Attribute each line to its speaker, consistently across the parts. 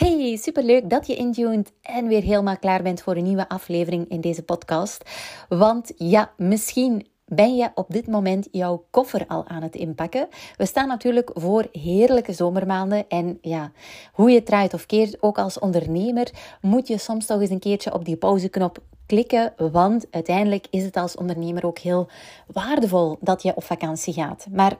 Speaker 1: Hey, superleuk dat je intuned en weer helemaal klaar bent voor een nieuwe aflevering in deze podcast. Want ja, misschien ben je op dit moment jouw koffer al aan het inpakken? We staan natuurlijk voor heerlijke zomermaanden. En ja, hoe je draait of keert, ook als ondernemer, moet je soms toch eens een keertje op die pauzeknop klikken. Want uiteindelijk is het als ondernemer ook heel waardevol dat je op vakantie gaat. Maar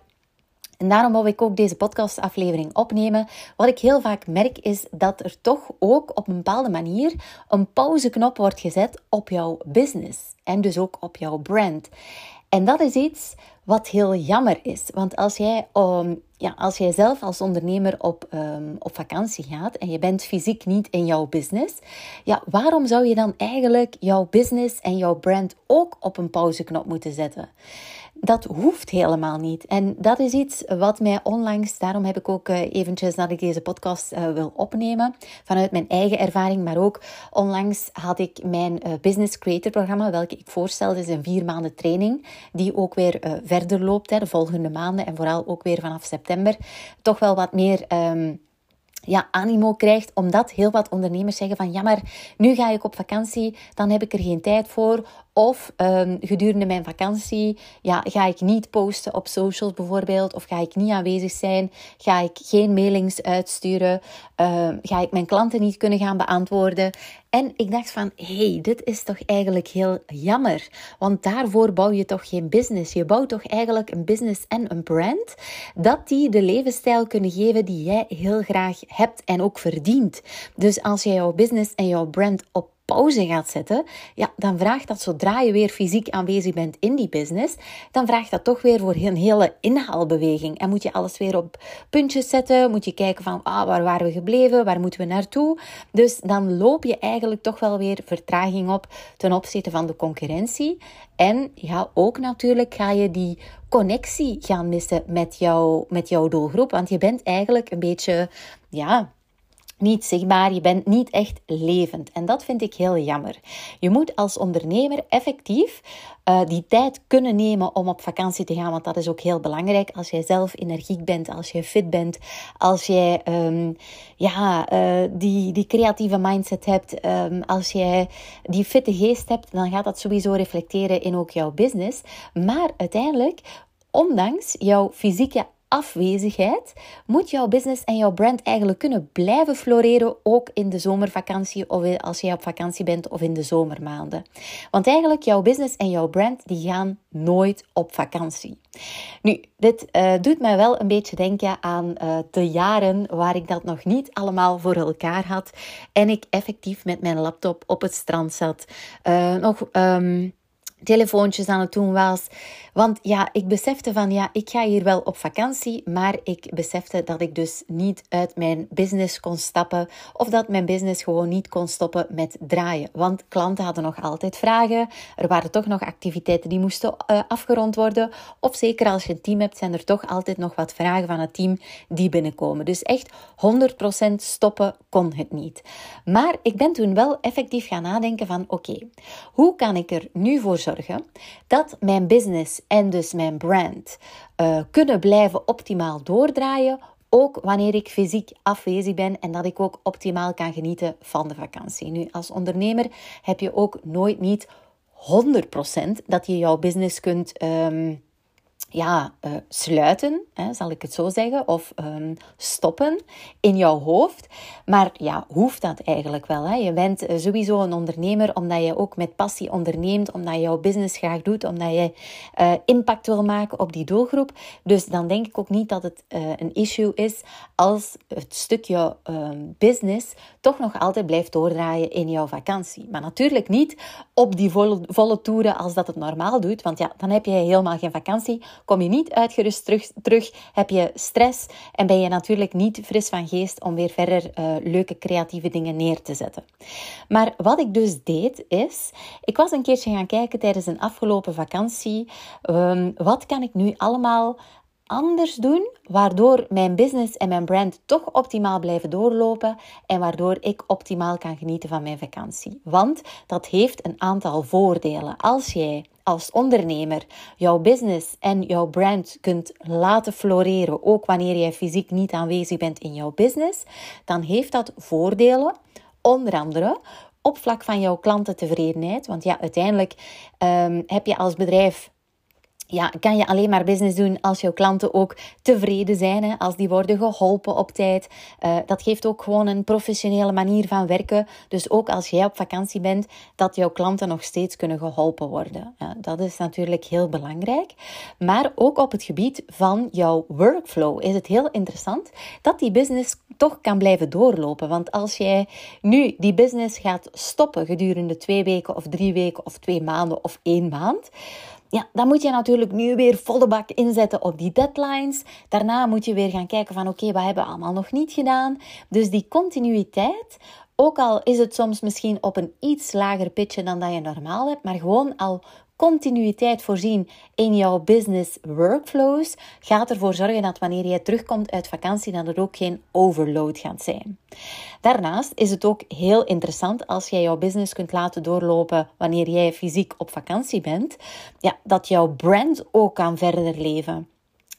Speaker 1: en daarom wil ik ook deze podcastaflevering opnemen. Wat ik heel vaak merk is dat er toch ook op een bepaalde manier een pauzeknop wordt gezet op jouw business en dus ook op jouw brand. En dat is iets wat heel jammer is. Want als jij, um, ja, als jij zelf als ondernemer op, um, op vakantie gaat en je bent fysiek niet in jouw business, ja, waarom zou je dan eigenlijk jouw business en jouw brand ook op een pauzeknop moeten zetten? Dat hoeft helemaal niet. En dat is iets wat mij onlangs, daarom heb ik ook uh, eventjes dat ik deze podcast uh, wil opnemen, vanuit mijn eigen ervaring, maar ook onlangs had ik mijn uh, Business Creator programma, welke ik voorstelde, is een vier maanden training, die ook weer verder loopt, de volgende maanden en vooral ook weer vanaf september, toch wel wat meer... Um, ja, animo krijgt, omdat heel wat ondernemers zeggen van ja, maar nu ga ik op vakantie, dan heb ik er geen tijd voor. Of um, gedurende mijn vakantie ja, ga ik niet posten op socials bijvoorbeeld, of ga ik niet aanwezig zijn, ga ik geen mailings uitsturen, uh, ga ik mijn klanten niet kunnen gaan beantwoorden. En ik dacht van, hey, dit is toch eigenlijk heel jammer, want daarvoor bouw je toch geen business. Je bouwt toch eigenlijk een business en een brand, dat die de levensstijl kunnen geven die jij heel graag hebt en ook verdient. Dus als jij jouw business en jouw brand op pauze gaat zetten, ja, dan vraagt dat zodra je weer fysiek aanwezig bent in die business, dan vraagt dat toch weer voor een hele inhaalbeweging. En moet je alles weer op puntjes zetten, moet je kijken van ah, waar waren we gebleven, waar moeten we naartoe. Dus dan loop je eigenlijk toch wel weer vertraging op ten opzichte van de concurrentie. En ja, ook natuurlijk ga je die connectie gaan missen met, jou, met jouw doelgroep, want je bent eigenlijk een beetje, ja, niet zichtbaar, je bent niet echt levend. En dat vind ik heel jammer. Je moet als ondernemer effectief uh, die tijd kunnen nemen om op vakantie te gaan, want dat is ook heel belangrijk. Als jij zelf energiek bent, als je fit bent, als jij um, ja, uh, die, die creatieve mindset hebt, um, als jij die fitte geest hebt, dan gaat dat sowieso reflecteren in ook jouw business. Maar uiteindelijk, ondanks jouw fysieke afwezigheid moet jouw business en jouw brand eigenlijk kunnen blijven floreren, ook in de zomervakantie of als jij op vakantie bent of in de zomermaanden. Want eigenlijk jouw business en jouw brand die gaan nooit op vakantie. Nu, dit uh, doet mij wel een beetje denken aan uh, de jaren waar ik dat nog niet allemaal voor elkaar had en ik effectief met mijn laptop op het strand zat. Nog um, telefoontjes aan het doen was. Want ja, ik besefte van ja, ik ga hier wel op vakantie, maar ik besefte dat ik dus niet uit mijn business kon stappen of dat mijn business gewoon niet kon stoppen met draaien. Want klanten hadden nog altijd vragen, er waren toch nog activiteiten die moesten uh, afgerond worden. Of zeker als je een team hebt, zijn er toch altijd nog wat vragen van het team die binnenkomen. Dus echt 100% stoppen kon het niet. Maar ik ben toen wel effectief gaan nadenken van oké, hoe kan ik er nu voor zorgen dat mijn business en dus mijn brand uh, kunnen blijven optimaal doordraaien. Ook wanneer ik fysiek afwezig ben en dat ik ook optimaal kan genieten van de vakantie. Nu, als ondernemer heb je ook nooit niet 100% dat je jouw business kunt. Um, ja, uh, sluiten, hè, zal ik het zo zeggen, of um, stoppen in jouw hoofd. Maar ja, hoeft dat eigenlijk wel? Hè? Je bent eh, sowieso een ondernemer omdat je ook met passie onderneemt, omdat je jouw business graag doet, omdat je uh, impact wil maken op die doelgroep. Dus dan denk ik ook niet dat het een issue is als het stukje business toch nog altijd blijft doordraaien in jouw vakantie. Maar natuurlijk niet op die volle, volle toeren als dat het normaal doet, want ja, dan heb je helemaal geen vakantie Kom je niet uitgerust terug, terug heb je stress en ben je natuurlijk niet fris van geest om weer verder uh, leuke creatieve dingen neer te zetten. Maar wat ik dus deed is, ik was een keertje gaan kijken tijdens een afgelopen vakantie, um, wat kan ik nu allemaal anders doen, waardoor mijn business en mijn brand toch optimaal blijven doorlopen en waardoor ik optimaal kan genieten van mijn vakantie. Want dat heeft een aantal voordelen. Als jij als ondernemer jouw business en jouw brand kunt laten floreren, ook wanneer jij fysiek niet aanwezig bent in jouw business, dan heeft dat voordelen. Onder andere op vlak van jouw klantentevredenheid. Want ja, uiteindelijk um, heb je als bedrijf ja, kan je alleen maar business doen als jouw klanten ook tevreden zijn, hè, als die worden geholpen op tijd. Uh, dat geeft ook gewoon een professionele manier van werken. Dus ook als jij op vakantie bent, dat jouw klanten nog steeds kunnen geholpen worden. Dat is natuurlijk heel belangrijk. Maar ook op het gebied van jouw workflow is het heel interessant dat die business toch kan blijven doorlopen. Want als jij nu die business gaat stoppen gedurende twee weken of drie weken of twee maanden of één maand ja, dan moet je natuurlijk nu weer volle bak inzetten op die deadlines. Daarna moet je weer gaan kijken van oké, wat hebben we allemaal nog niet gedaan? Dus die continuïteit, ook al is het soms misschien op een iets lager pitje dan dat je normaal hebt, maar gewoon al continuïteit voorzien in jouw business workflows gaat ervoor zorgen dat wanneer je terugkomt uit vakantie, dat er ook geen overload gaat zijn. Daarnaast is het ook heel interessant als jij jouw business kunt laten doorlopen wanneer jij fysiek op vakantie bent, ja, dat jouw brand ook kan verder leven.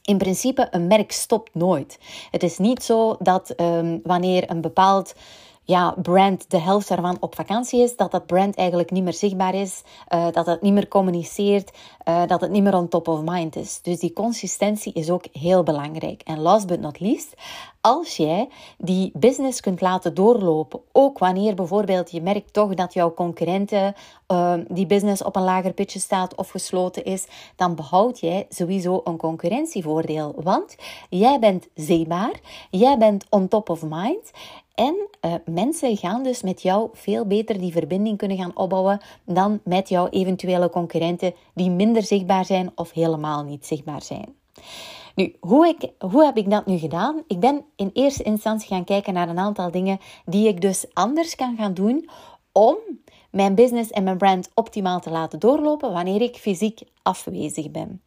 Speaker 1: In principe, een merk stopt nooit. Het is niet zo dat um, wanneer een bepaald ja, brand de helft daarvan op vakantie is, dat dat brand eigenlijk niet meer zichtbaar is, uh, dat het niet meer communiceert, uh, dat het niet meer on top of mind is. Dus die consistentie is ook heel belangrijk. En last but not least, als jij die business kunt laten doorlopen, ook wanneer bijvoorbeeld je merkt toch dat jouw concurrenten uh, die business op een lager pitje staat of gesloten is, dan behoud jij sowieso een concurrentievoordeel. Want jij bent zichtbaar, jij bent on top of mind en uh, mensen gaan dus met jou veel beter die verbinding kunnen gaan opbouwen dan met jouw eventuele concurrenten die minder zichtbaar zijn of helemaal niet zichtbaar zijn. Nu, hoe, ik, hoe heb ik dat nu gedaan? Ik ben in eerste instantie gaan kijken naar een aantal dingen die ik dus anders kan gaan doen om mijn business en mijn brand optimaal te laten doorlopen wanneer ik fysiek afwezig ben.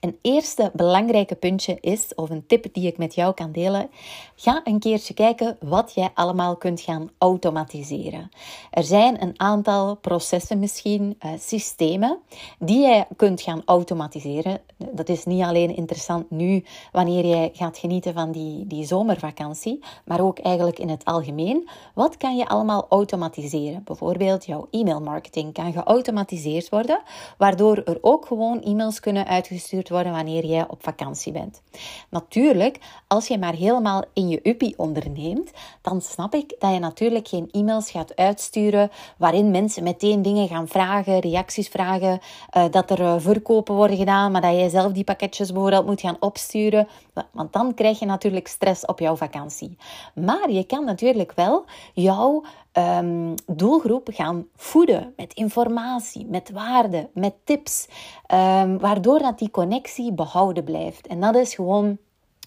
Speaker 1: Een eerste belangrijke puntje is, of een tip die ik met jou kan delen, ga een keertje kijken wat jij allemaal kunt gaan automatiseren. Er zijn een aantal processen misschien, uh, systemen, die jij kunt gaan automatiseren. Dat is niet alleen interessant nu, wanneer jij gaat genieten van die, die zomervakantie, maar ook eigenlijk in het algemeen. Wat kan je allemaal automatiseren? Bijvoorbeeld jouw e-mailmarketing kan geautomatiseerd worden, waardoor er ook gewoon e-mails kunnen uitgestuurd worden wanneer jij op vakantie bent. Natuurlijk, als je maar helemaal in je uppie onderneemt, dan snap ik dat je natuurlijk geen e-mails gaat uitsturen waarin mensen meteen dingen gaan vragen, reacties vragen, uh, dat er uh, verkopen worden gedaan, maar dat jij zelf die pakketjes bijvoorbeeld moet gaan opsturen. Want dan krijg je natuurlijk stress op jouw vakantie. Maar je kan natuurlijk wel jouw um, doelgroep gaan voeden met informatie, met waarde, met tips, um, waardoor dat die connectie behouden blijft. En dat is gewoon,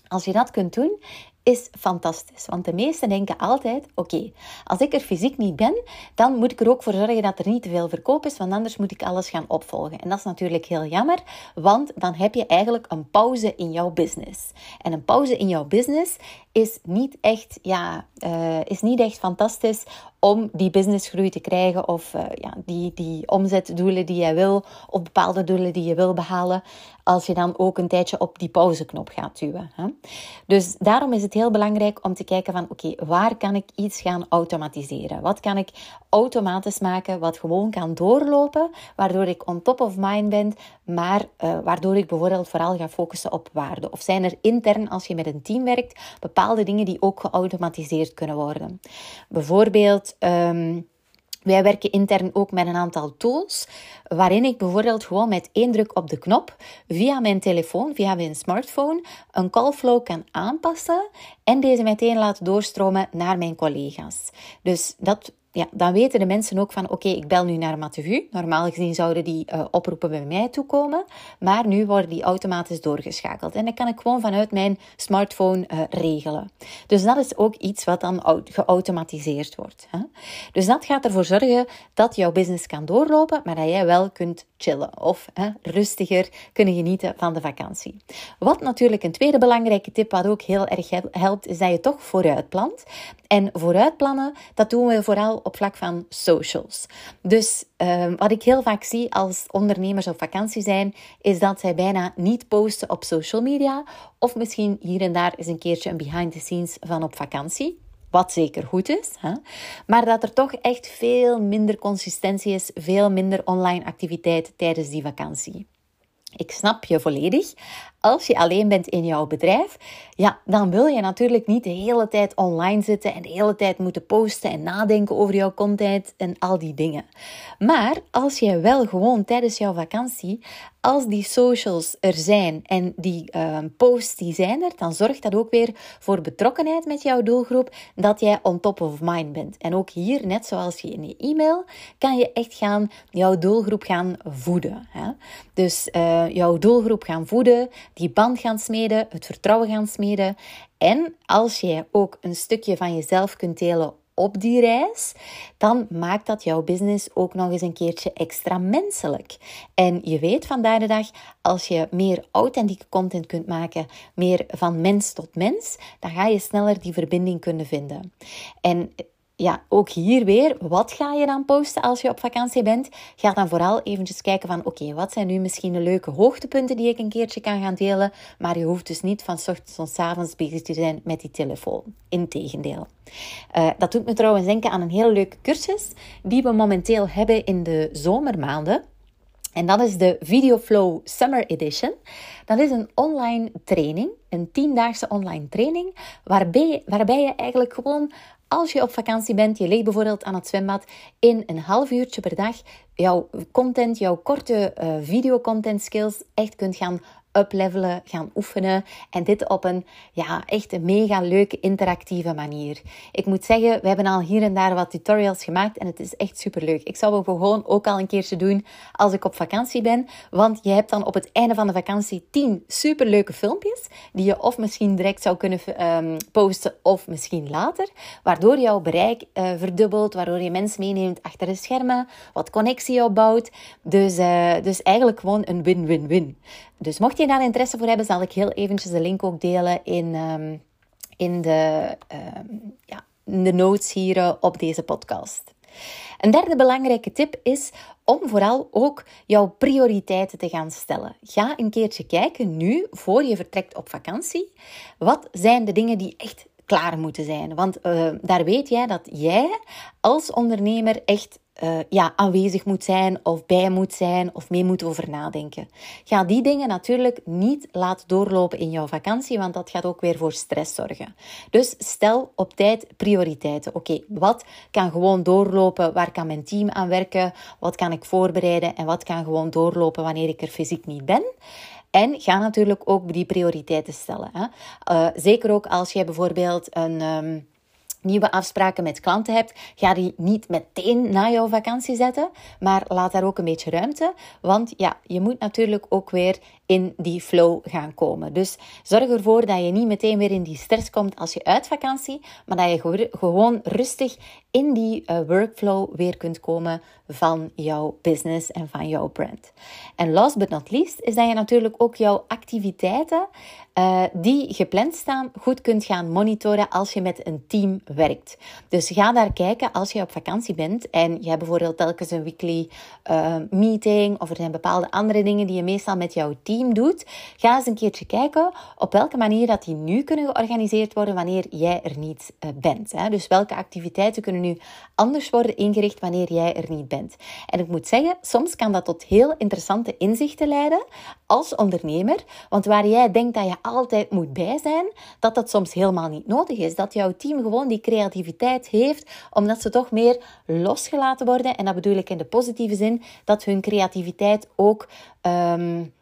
Speaker 1: als je dat kunt doen, is fantastisch. Want de meesten denken altijd: oké, als ik er fysiek niet ben, dan moet ik er ook voor zorgen dat er niet te veel verkoop is, want anders moet ik alles gaan opvolgen. En dat is natuurlijk heel jammer, want dan heb je eigenlijk een pauze in jouw business. En een pauze in jouw business is niet echt, ja, uh, is niet echt fantastisch om die businessgroei te krijgen of uh, ja, die, die omzetdoelen die je wil of bepaalde doelen die je wil behalen, als je dan ook een tijdje op die pauzeknop gaat duwen. Hè? Dus daarom is het heel belangrijk om te kijken van oké, waar kan ik iets gaan automatiseren? Wat kan ik automatisch maken wat gewoon kan doorlopen, waardoor ik on top of mind ben, maar uh, waardoor ik bijvoorbeeld vooral ga focussen op waarde? Of zijn er intern, als je met een team werkt, bepaalde dingen die ook geautomatiseerd kunnen worden? Bijvoorbeeld. Um, wij werken intern ook met een aantal tools, waarin ik bijvoorbeeld gewoon met één druk op de knop via mijn telefoon, via mijn smartphone, een callflow kan aanpassen en deze meteen laat doorstromen naar mijn collega's. Dus dat ja, dan weten de mensen ook van oké, ik bel nu naar Matevu. Normaal gezien zouden die uh, oproepen bij mij toekomen, maar nu worden die automatisch doorgeschakeld. En dat kan ik gewoon vanuit mijn smartphone uh, regelen. Dus dat is ook iets wat dan geautomatiseerd wordt. Hè? Dus dat gaat ervoor zorgen dat jouw business kan doorlopen, maar dat jij wel kunt chillen of hè, rustiger kunnen genieten van de vakantie. Wat natuurlijk een tweede belangrijke tip, wat ook heel erg helpt, is dat je toch vooruit plant. En vooruitplannen, dat doen we vooral op vlak van socials. Dus uh, wat ik heel vaak zie als ondernemers op vakantie zijn, is dat zij bijna niet posten op social media. Of misschien hier en daar is een keertje een behind the scenes van op vakantie. Wat zeker goed is. Hè? Maar dat er toch echt veel minder consistentie is, veel minder online activiteit tijdens die vakantie. Ik snap je volledig. Als je alleen bent in jouw bedrijf, ja, dan wil je natuurlijk niet de hele tijd online zitten en de hele tijd moeten posten en nadenken over jouw content en al die dingen. Maar als je wel gewoon tijdens jouw vakantie, als die socials er zijn en die uh, posts die zijn er, dan zorgt dat ook weer voor betrokkenheid met jouw doelgroep, dat jij on top of mind bent. En ook hier, net zoals je in je e-mail, kan je echt gaan jouw doelgroep gaan voeden. Hè? Dus uh, jouw doelgroep gaan voeden, die band gaan smeden, het vertrouwen gaan smeden. En als je ook een stukje van jezelf kunt delen op die reis, dan maakt dat jouw business ook nog eens een keertje extra menselijk. En je weet vandaag de dag, als je meer authentieke content kunt maken, meer van mens tot mens, dan ga je sneller die verbinding kunnen vinden. En ja, ook hier weer, wat ga je dan posten als je op vakantie bent? Ga dan vooral eventjes kijken van, oké, wat zijn nu misschien de leuke hoogtepunten die ik een keertje kan gaan delen? Maar je hoeft dus niet van ochtends tot avonds bezig te zijn met die telefoon. Integendeel. Uh, dat doet me trouwens denken aan een heel leuke cursus die we momenteel hebben in de zomermaanden. En dat is de VideoFlow Summer Edition. Dat is een online training, een tiendaagse online training, waarbij, waarbij je eigenlijk gewoon als je op vakantie bent, je ligt bijvoorbeeld aan het zwembad, in een half uurtje per dag jouw content, jouw korte uh, videocontent skills echt kunt gaan uplevelen, gaan oefenen. En dit op een ja, echt een mega leuke interactieve manier. Ik moet zeggen, we hebben al hier en daar wat tutorials gemaakt en het is echt super leuk. Ik zou het gewoon ook al een keertje doen als ik op vakantie ben. Want je hebt dan op het einde van de vakantie 10 super leuke filmpjes die je of misschien direct zou kunnen um, posten of misschien later. Waardoor jouw bereik uh, verdubbelt, waardoor je mensen meeneemt achter de schermen, wat connectie opbouwt. Dus, uh, dus eigenlijk gewoon een win-win-win. Dus mocht je daar interesse voor hebben, zal ik heel eventjes de link ook delen in, um, in, de, um, ja, in de notes hier uh, op deze podcast. Een derde belangrijke tip is om vooral ook jouw prioriteiten te gaan stellen. Ga een keertje kijken nu, voor je vertrekt op vakantie. Wat zijn de dingen die echt klaar moeten zijn? Want uh, daar weet jij dat jij als ondernemer echt uh, ja, aanwezig moet zijn of bij moet zijn of mee moet over nadenken. Ga die dingen natuurlijk niet laten doorlopen in jouw vakantie, want dat gaat ook weer voor stress zorgen. Dus stel op tijd prioriteiten. Oké, wat kan gewoon doorlopen? Waar kan mijn team aan werken? Wat kan ik voorbereiden? En wat kan gewoon doorlopen wanneer ik er fysiek niet ben? En ga natuurlijk ook die prioriteiten stellen. Hè? Uh, zeker ook als jij bijvoorbeeld een. Um, nieuwe afspraken met klanten hebt, ga die niet meteen na jouw vakantie zetten, maar laat daar ook een beetje ruimte, want ja, je moet natuurlijk ook weer in die flow gaan komen. Dus zorg ervoor dat je niet meteen weer in die stress komt als je uit vakantie, maar dat je gewoon rustig in die uh, workflow weer kunt komen van jouw business en van jouw brand. En last but not least is dat je natuurlijk ook jouw activiteiten uh, die gepland staan goed kunt gaan monitoren als je met een team werkt. Dus ga daar kijken als je op vakantie bent en je hebt bijvoorbeeld telkens een weekly uh, meeting of er zijn bepaalde andere dingen die je meestal met jouw team doet. Ga eens een keertje kijken op welke manier dat die nu kunnen georganiseerd worden wanneer jij er niet uh, bent. Hè? Dus welke activiteiten kunnen nu anders worden ingericht wanneer jij er niet En ik moet zeggen, soms kan dat tot heel interessante inzichten leiden als ondernemer, want waar jij denkt dat je altijd moet bij zijn, dat dat soms helemaal niet nodig is. Dat jouw team gewoon die creativiteit heeft, omdat ze toch meer losgelaten worden. En dat bedoel ik in de positieve zin, dat hun creativiteit ook. Um,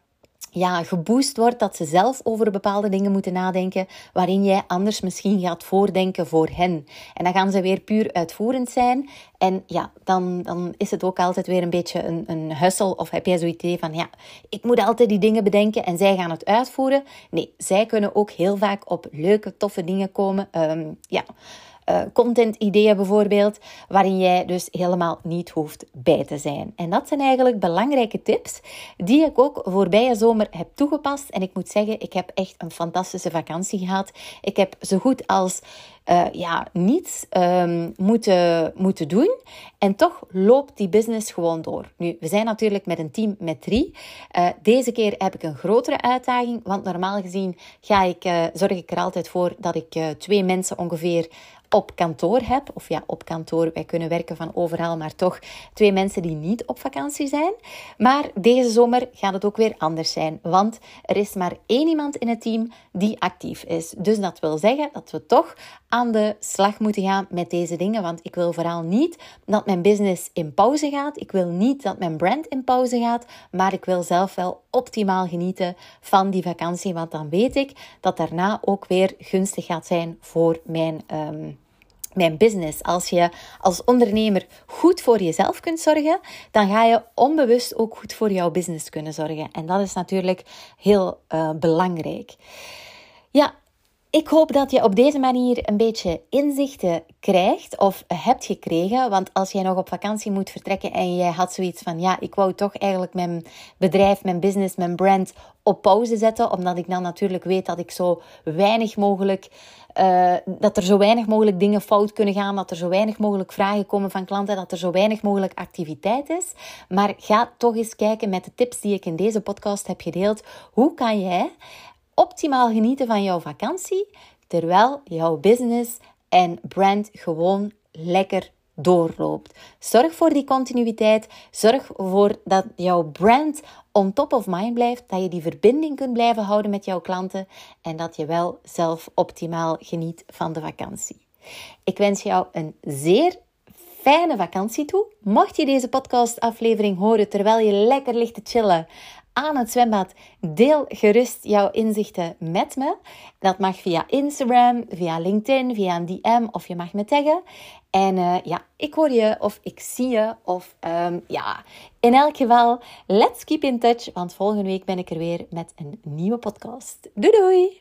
Speaker 1: ja, geboost wordt, dat ze zelf over bepaalde dingen moeten nadenken, waarin jij anders misschien gaat voordenken voor hen. En dan gaan ze weer puur uitvoerend zijn. En ja, dan, dan is het ook altijd weer een beetje een, een hussel. Of heb jij zo'n idee van, ja, ik moet altijd die dingen bedenken en zij gaan het uitvoeren. Nee, zij kunnen ook heel vaak op leuke, toffe dingen komen. Um, ja uh, content-ideeën bijvoorbeeld, waarin jij dus helemaal niet hoeft bij te zijn. En dat zijn eigenlijk belangrijke tips die ik ook voorbije zomer heb toegepast. En ik moet zeggen, ik heb echt een fantastische vakantie gehad. Ik heb zo goed als uh, ja, niets um, moeten, moeten doen. En toch loopt die business gewoon door. Nu, we zijn natuurlijk met een team met drie. Uh, deze keer heb ik een grotere uitdaging, want normaal gezien ga ik, zorg ik er altijd voor dat ik twee mensen ongeveer op kantoor heb. Of ja, op kantoor, wij kunnen werken van overal, maar toch twee mensen die niet op vakantie zijn. Maar deze zomer gaat het ook weer anders zijn, want er is maar één iemand in het team die actief is. Dus dat wil zeggen dat we toch aan de slag moeten gaan met deze dingen, want ik wil vooral niet dat mijn business in pauze gaat. Ik wil niet dat mijn brand in pauze gaat, maar ik wil zelf wel optimaal genieten van die vakantie, want dan weet ik dat daarna ook weer gunstig gaat zijn voor mijn um, mijn business. Als je als ondernemer goed voor jezelf kunt zorgen, dan ga je onbewust ook goed voor jouw business kunnen zorgen. En dat is natuurlijk heel uh, belangrijk. Ja, ik hoop dat je op deze manier een beetje inzichten krijgt of hebt gekregen. Want als jij nog op vakantie moet vertrekken en jij had zoiets van: ja, ik wou toch eigenlijk mijn bedrijf, mijn business, mijn brand op pauze zetten. Omdat ik dan natuurlijk weet dat ik zo weinig mogelijk. Uh, dat er zo weinig mogelijk dingen fout kunnen gaan, dat er zo weinig mogelijk vragen komen van klanten, dat er zo weinig mogelijk activiteit is. Maar ga toch eens kijken met de tips die ik in deze podcast heb gedeeld. Hoe kan jij optimaal genieten van jouw vakantie, terwijl jouw business en brand gewoon lekker doorloopt. Zorg voor die continuïteit. Zorg ervoor dat jouw brand on top of mind blijft. Dat je die verbinding kunt blijven houden met jouw klanten. En dat je wel zelf optimaal geniet van de vakantie. Ik wens jou een zeer fijne vakantie toe. Mocht je deze podcastaflevering horen terwijl je lekker ligt te chillen aan het zwembad. Deel gerust jouw inzichten met me. Dat mag via Instagram, via LinkedIn, via een DM of je mag me taggen. En uh, ja, ik hoor je of ik zie je. Of um, ja, in elk geval, let's keep in touch. Want volgende week ben ik er weer met een nieuwe podcast. Doei doei!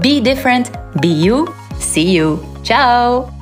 Speaker 1: be different, be you. See you. Ciao!